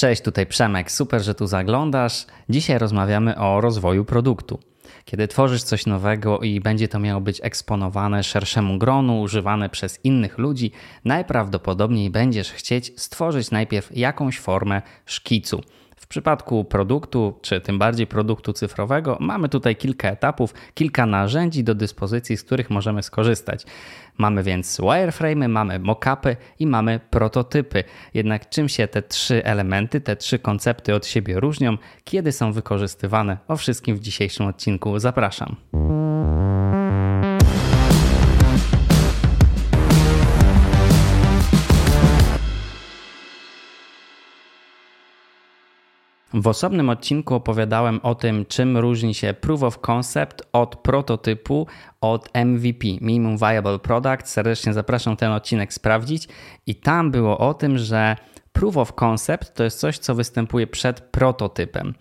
Cześć, tutaj Przemek. Super, że tu zaglądasz. Dzisiaj rozmawiamy o rozwoju produktu. Kiedy tworzysz coś nowego i będzie to miało być eksponowane szerszemu gronu, używane przez innych ludzi, najprawdopodobniej będziesz chcieć stworzyć najpierw jakąś formę szkicu. W przypadku produktu, czy tym bardziej produktu cyfrowego, mamy tutaj kilka etapów, kilka narzędzi do dyspozycji, z których możemy skorzystać. Mamy więc wireframe, mamy mockupy i mamy prototypy. Jednak czym się te trzy elementy, te trzy koncepty od siebie różnią, kiedy są wykorzystywane? O wszystkim w dzisiejszym odcinku zapraszam. W osobnym odcinku opowiadałem o tym, czym różni się proof of concept od prototypu, od MVP, Minimum Viable Product. Serdecznie zapraszam ten odcinek sprawdzić. I tam było o tym, że proof of concept to jest coś, co występuje przed prototypem.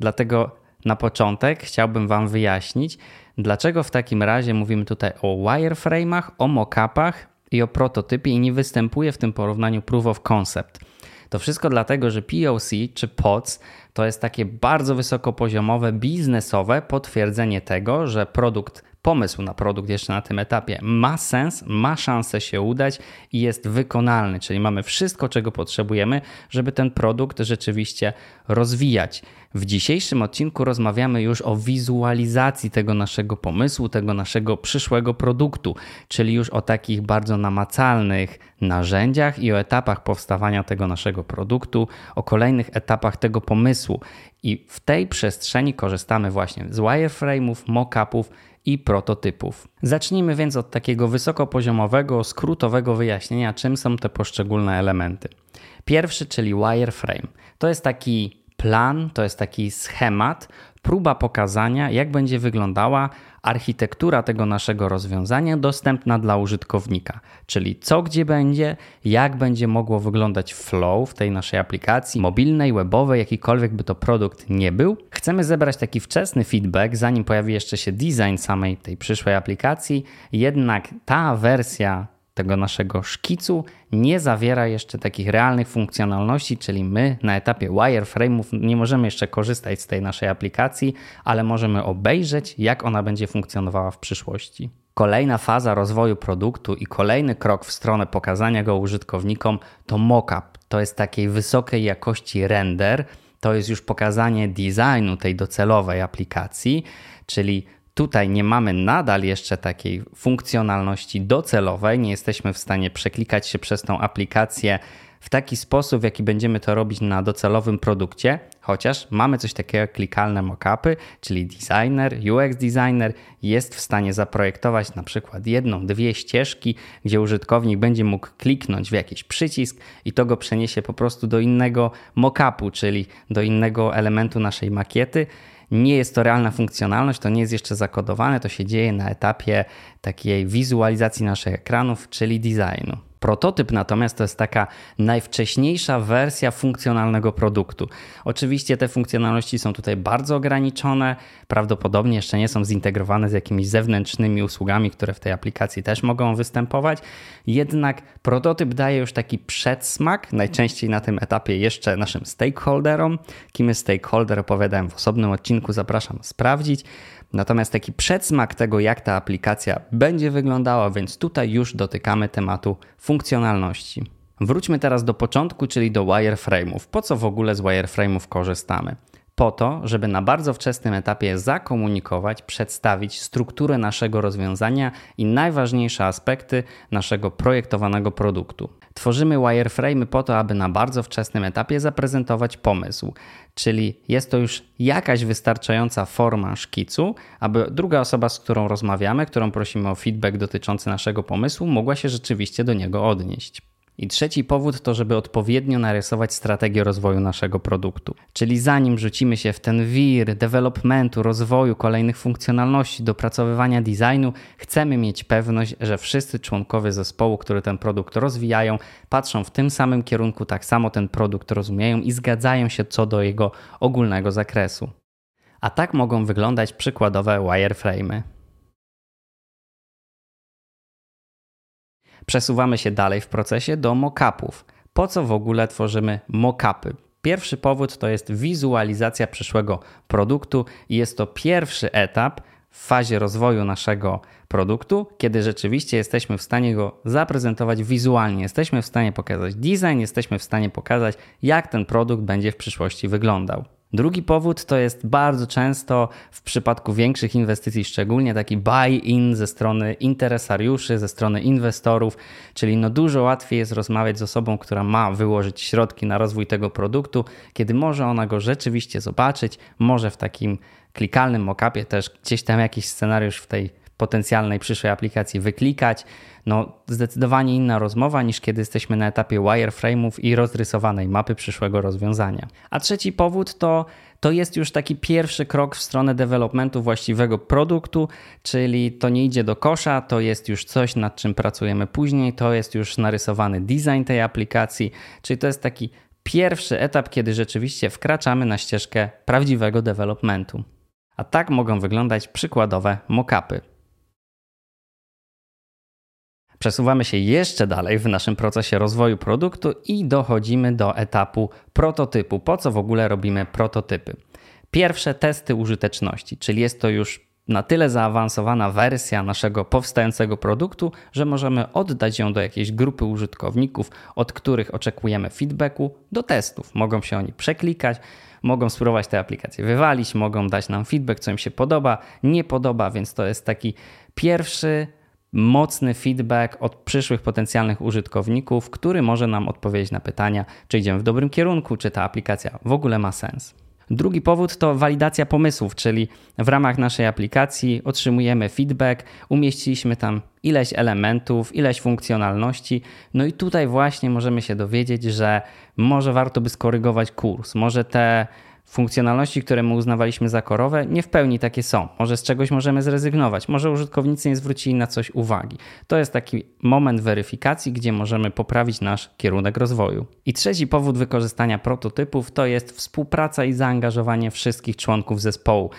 Dlatego na początek chciałbym Wam wyjaśnić, dlaczego w takim razie mówimy tutaj o wireframe'ach, o mockupach i o prototypie i nie występuje w tym porównaniu proof of concept. To wszystko dlatego, że POC czy POC to jest takie bardzo wysokopoziomowe, biznesowe potwierdzenie tego, że produkt, pomysł na produkt jeszcze na tym etapie ma sens, ma szansę się udać i jest wykonalny, czyli mamy wszystko, czego potrzebujemy, żeby ten produkt rzeczywiście rozwijać. W dzisiejszym odcinku rozmawiamy już o wizualizacji tego naszego pomysłu, tego naszego przyszłego produktu, czyli już o takich bardzo namacalnych narzędziach i o etapach powstawania tego naszego produktu, o kolejnych etapach tego pomysłu. I w tej przestrzeni korzystamy właśnie z wireframe'ów, mockupów i prototypów. Zacznijmy więc od takiego wysokopoziomowego, skrótowego wyjaśnienia, czym są te poszczególne elementy. Pierwszy, czyli wireframe. To jest taki plan, to jest taki schemat, próba pokazania, jak będzie wyglądała architektura tego naszego rozwiązania dostępna dla użytkownika, czyli co gdzie będzie, jak będzie mogło wyglądać flow w tej naszej aplikacji mobilnej, webowej, jakikolwiek by to produkt nie był. Chcemy zebrać taki wczesny feedback, zanim pojawi jeszcze się design samej tej przyszłej aplikacji, jednak ta wersja tego naszego szkicu nie zawiera jeszcze takich realnych funkcjonalności, czyli my na etapie wireframe'ów nie możemy jeszcze korzystać z tej naszej aplikacji, ale możemy obejrzeć, jak ona będzie funkcjonowała w przyszłości. Kolejna faza rozwoju produktu i kolejny krok w stronę pokazania go użytkownikom to mockup. To jest takiej wysokiej jakości render, to jest już pokazanie designu tej docelowej aplikacji, czyli Tutaj nie mamy nadal jeszcze takiej funkcjonalności docelowej, nie jesteśmy w stanie przeklikać się przez tą aplikację w taki sposób, w jaki będziemy to robić na docelowym produkcie, chociaż mamy coś takiego jak klikalne mockupy, czyli designer, UX designer jest w stanie zaprojektować na przykład jedną, dwie ścieżki, gdzie użytkownik będzie mógł kliknąć w jakiś przycisk i to go przeniesie po prostu do innego mockupu, czyli do innego elementu naszej makiety nie jest to realna funkcjonalność, to nie jest jeszcze zakodowane, to się dzieje na etapie takiej wizualizacji naszych ekranów, czyli designu. Prototyp natomiast to jest taka najwcześniejsza wersja funkcjonalnego produktu. Oczywiście te funkcjonalności są tutaj bardzo ograniczone, prawdopodobnie jeszcze nie są zintegrowane z jakimiś zewnętrznymi usługami, które w tej aplikacji też mogą występować. Jednak prototyp daje już taki przedsmak, najczęściej na tym etapie jeszcze naszym stakeholderom. Kim jest stakeholder opowiadałem w osobnym odcinku, zapraszam sprawdzić. Natomiast taki przedsmak tego, jak ta aplikacja będzie wyglądała, więc tutaj już dotykamy tematu funkcjonalności. Wróćmy teraz do początku, czyli do wireframe'ów. Po co w ogóle z wireframe'ów korzystamy? Po to, żeby na bardzo wczesnym etapie zakomunikować, przedstawić strukturę naszego rozwiązania i najważniejsze aspekty naszego projektowanego produktu. Tworzymy wireframe po to, aby na bardzo wczesnym etapie zaprezentować pomysł, czyli jest to już jakaś wystarczająca forma szkicu, aby druga osoba, z którą rozmawiamy, którą prosimy o feedback dotyczący naszego pomysłu, mogła się rzeczywiście do niego odnieść. I trzeci powód to, żeby odpowiednio narysować strategię rozwoju naszego produktu. Czyli zanim rzucimy się w ten wir developmentu, rozwoju kolejnych funkcjonalności, dopracowywania designu, chcemy mieć pewność, że wszyscy członkowie zespołu, który ten produkt rozwijają, patrzą w tym samym kierunku, tak samo ten produkt rozumieją i zgadzają się co do jego ogólnego zakresu. A tak mogą wyglądać przykładowe wireframe'y. Przesuwamy się dalej w procesie do mockupów. Po co w ogóle tworzymy mockupy? Pierwszy powód to jest wizualizacja przyszłego produktu i jest to pierwszy etap w fazie rozwoju naszego produktu, kiedy rzeczywiście jesteśmy w stanie go zaprezentować wizualnie. Jesteśmy w stanie pokazać design, jesteśmy w stanie pokazać, jak ten produkt będzie w przyszłości wyglądał. Drugi powód to jest bardzo często w przypadku większych inwestycji, szczególnie taki buy-in ze strony interesariuszy, ze strony inwestorów, czyli no dużo łatwiej jest rozmawiać z osobą, która ma wyłożyć środki na rozwój tego produktu, kiedy może ona go rzeczywiście zobaczyć, może w takim klikalnym mockupie też gdzieś tam jakiś scenariusz w tej potencjalnej przyszłej aplikacji wyklikać. No, zdecydowanie inna rozmowa niż kiedy jesteśmy na etapie wireframe'ów i rozrysowanej mapy przyszłego rozwiązania. A trzeci powód to to jest już taki pierwszy krok w stronę developmentu właściwego produktu, czyli to nie idzie do kosza, to jest już coś, nad czym pracujemy później, to jest już narysowany design tej aplikacji, czyli to jest taki pierwszy etap, kiedy rzeczywiście wkraczamy na ścieżkę prawdziwego developmentu. A tak mogą wyglądać przykładowe mockupy. Przesuwamy się jeszcze dalej w naszym procesie rozwoju produktu i dochodzimy do etapu prototypu. Po co w ogóle robimy prototypy? Pierwsze testy użyteczności, czyli jest to już na tyle zaawansowana wersja naszego powstającego produktu, że możemy oddać ją do jakiejś grupy użytkowników, od których oczekujemy feedbacku, do testów. Mogą się oni przeklikać, mogą spróbować te aplikacje wywalić, mogą dać nam feedback, co im się podoba, nie podoba, więc to jest taki pierwszy mocny feedback od przyszłych potencjalnych użytkowników, który może nam odpowiedzieć na pytania, czy idziemy w dobrym kierunku, czy ta aplikacja w ogóle ma sens. Drugi powód to walidacja pomysłów, czyli w ramach naszej aplikacji otrzymujemy feedback, umieściliśmy tam ileś elementów, ileś funkcjonalności, no i tutaj właśnie możemy się dowiedzieć, że może warto by skorygować kurs, może te funkcjonalności, które my uznawaliśmy za korowe, nie w pełni takie są. Może z czegoś możemy zrezygnować, może użytkownicy nie zwrócili na coś uwagi. To jest taki moment weryfikacji, gdzie możemy poprawić nasz kierunek rozwoju. I trzeci powód wykorzystania prototypów to jest współpraca i zaangażowanie wszystkich członków zespołu.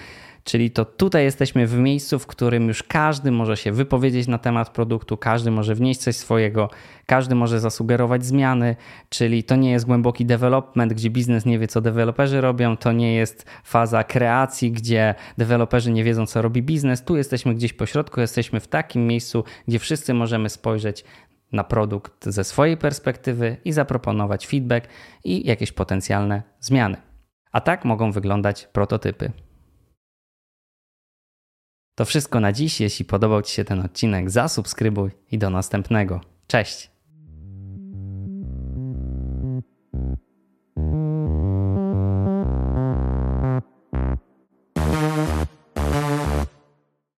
Czyli to tutaj jesteśmy w miejscu, w którym już każdy może się wypowiedzieć na temat produktu, każdy może wnieść coś swojego, każdy może zasugerować zmiany, czyli to nie jest głęboki development, gdzie biznes nie wie, co deweloperzy robią, to nie jest faza kreacji, gdzie deweloperzy nie wiedzą, co robi biznes. Tu jesteśmy gdzieś po środku, jesteśmy w takim miejscu, gdzie wszyscy możemy spojrzeć na produkt ze swojej perspektywy i zaproponować feedback i jakieś potencjalne zmiany. A tak mogą wyglądać prototypy. To wszystko na dziś. Jeśli podobał Ci się ten odcinek, zasubskrybuj i do następnego. Cześć!